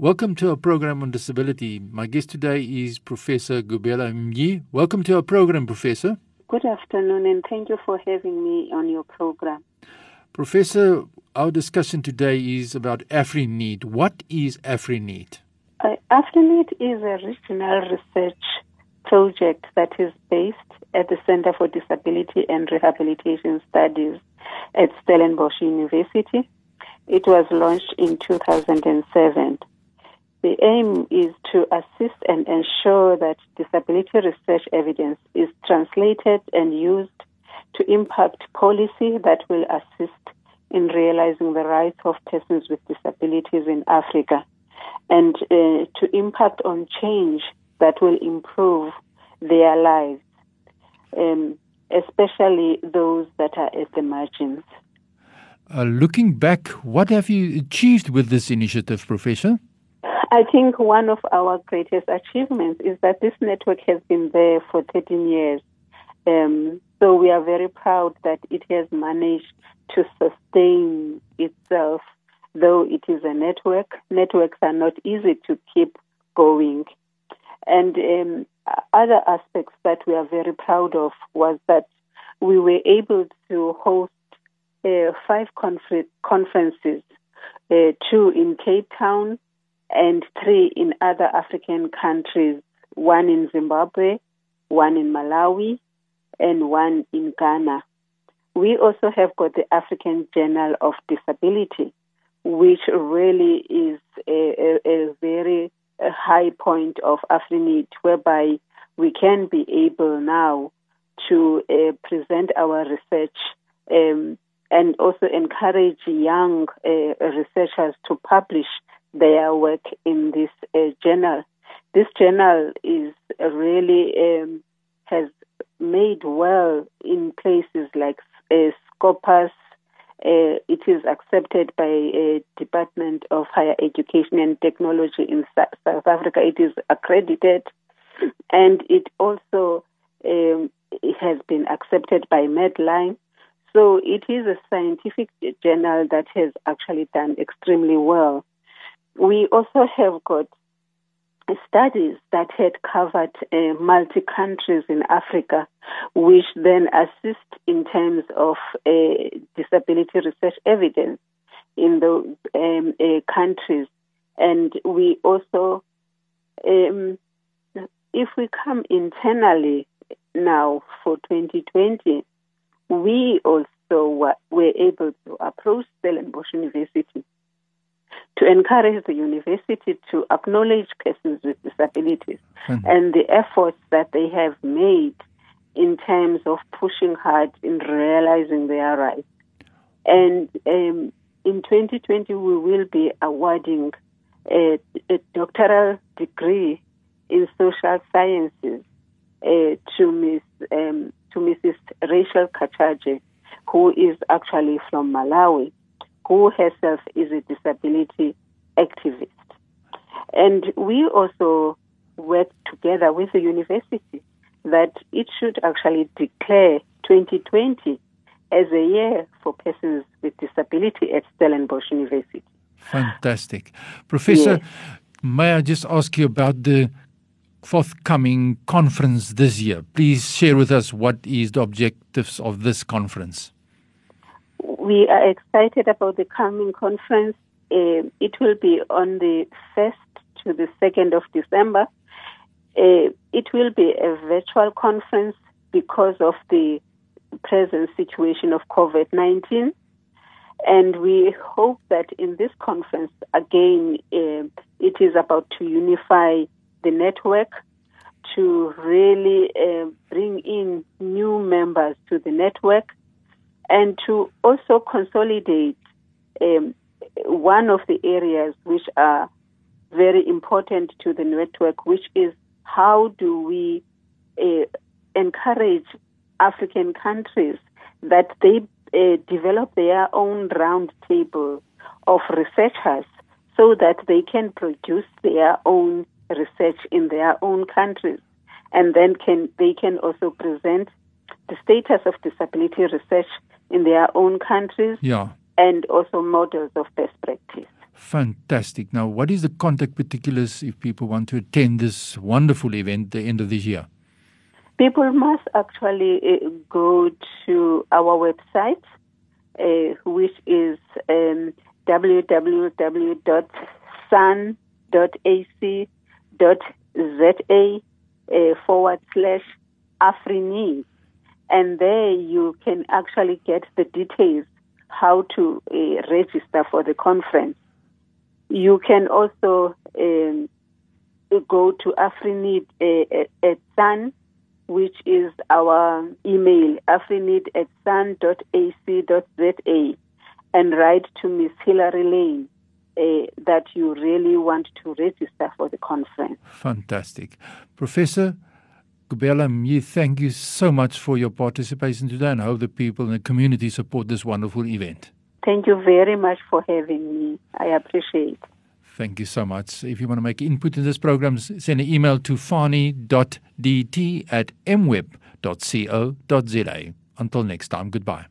Welcome to our program on disability. My guest today is Professor Gubela Mji. Welcome to our program, Professor. Good afternoon, and thank you for having me on your program. Professor, our discussion today is about AfriNEAT. What is AfriNEAT? Uh, AfriNEAT is a regional research project that is based at the Center for Disability and Rehabilitation Studies at Stellenbosch University. It was launched in 2007. The aim is to assist and ensure that disability research evidence is translated and used to impact policy that will assist in realizing the rights of persons with disabilities in Africa and uh, to impact on change that will improve their lives, um, especially those that are at the margins. Uh, looking back, what have you achieved with this initiative, Professor? I think one of our greatest achievements is that this network has been there for 13 years. Um, so we are very proud that it has managed to sustain itself, though it is a network. Networks are not easy to keep going. And um, other aspects that we are very proud of was that we were able to host uh, five confer- conferences, uh, two in Cape Town and three in other African countries, one in Zimbabwe, one in Malawi, and one in Ghana. We also have got the African Journal of Disability, which really is a, a, a very high point of AfriNEAT, whereby we can be able now to uh, present our research um, and also encourage young uh, researchers to publish their work in this uh, journal. This journal is really um, has made well in places like uh, Scopus. Uh, it is accepted by a Department of Higher Education and Technology in South Africa. It is accredited, and it also um, it has been accepted by Medline. So it is a scientific journal that has actually done extremely well. We also have got studies that had covered uh, multi countries in Africa, which then assist in terms of uh, disability research evidence in those um, uh, countries. And we also, um, if we come internally now for 2020, we also were, were able to approach Stellenbosch University to encourage the university to acknowledge persons with disabilities mm-hmm. and the efforts that they have made in terms of pushing hard in realizing their rights. And um, in 2020, we will be awarding a, a doctoral degree in social sciences uh, to Miss um, to Mrs. Rachel Kachaje, who is actually from Malawi who herself is a disability activist. And we also work together with the university that it should actually declare 2020 as a year for persons with disability at Stellenbosch University. Fantastic. Professor, yes. may I just ask you about the forthcoming conference this year? Please share with us what is the objectives of this conference we are excited about the coming conference. Uh, it will be on the 1st to the 2nd of December. Uh, it will be a virtual conference because of the present situation of COVID 19. And we hope that in this conference, again, uh, it is about to unify the network, to really uh, bring in new members to the network, and to also consolidate um, one of the areas which are very important to the network, which is how do we uh, encourage African countries that they uh, develop their own round table of researchers so that they can produce their own research in their own countries and then can they can also present the status of disability research in their own countries yeah. and also models of best practice. Fantastic. Now, what is the contact particulars if people want to attend this wonderful event at the end of this year? People must actually uh, go to our website, uh, which is um, www.sun.ac.za uh, forward slash AfriNEAT. And there you can actually get the details how to uh, register for the conference. You can also um, go to AfriNEAT uh, at Sun, which is our email, afrineat at sun.ac.za, and write to Miss Hilary Lane. Uh, that you really want to register for the conference. Fantastic. Professor Gubela Mji, thank you so much for your participation today and I hope the people in the community support this wonderful event. Thank you very much for having me. I appreciate it. Thank you so much. If you want to make input in this program, send an email to fani.dt at mweb.co.za. Until next time, goodbye.